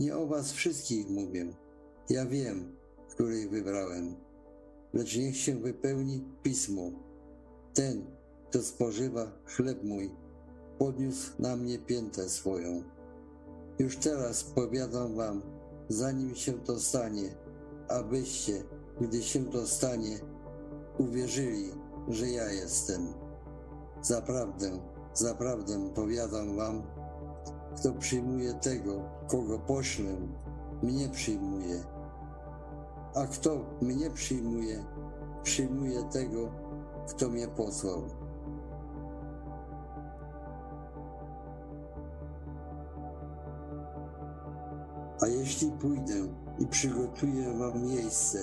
Nie o was wszystkich mówię. Ja wiem, których wybrałem. Lecz niech się wypełni pismo. Ten, kto spożywa chleb mój, podniósł na mnie piętę swoją. Już teraz powiadam wam, zanim się to stanie, abyście, gdy się to stanie, uwierzyli, że ja jestem. Zaprawdę, zaprawdę powiadam wam, kto przyjmuje tego, kogo poślę, mnie przyjmuje. A kto mnie przyjmuje, przyjmuje tego, kto mnie posłał. A jeśli pójdę i przygotuję wam miejsce,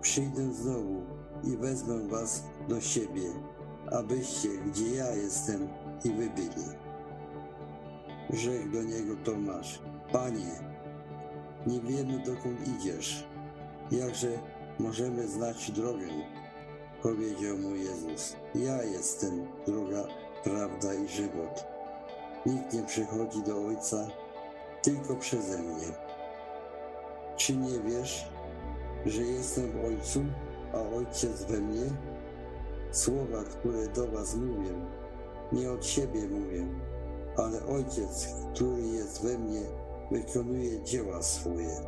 przyjdę znowu i wezmę was do siebie, abyście, gdzie ja jestem, i wy byli. Rzekł do niego Tomasz, Panie, nie wiemy dokąd idziesz, jakże możemy znać drogę? Powiedział mu Jezus, ja jestem droga, prawda i żywot. Nikt nie przychodzi do Ojca tylko przeze mnie. Czy nie wiesz, że jestem w Ojcu, a Ojciec we mnie? Słowa, które do was mówię, nie od siebie mówię, ale Ojciec, który jest we mnie, wykonuje dzieła swoje.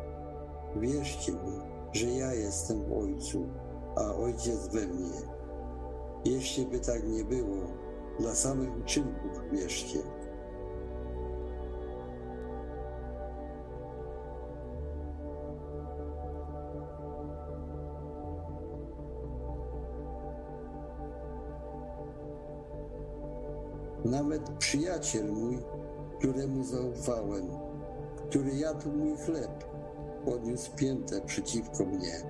Wierzcie mi, że ja jestem w Ojcu, a Ojciec we mnie. Jeśli by tak nie było, dla samych uczynków wierzcie. Nawet przyjaciel mój, któremu zaufałem, który jadł mój chleb, podniósł piętę przeciwko mnie.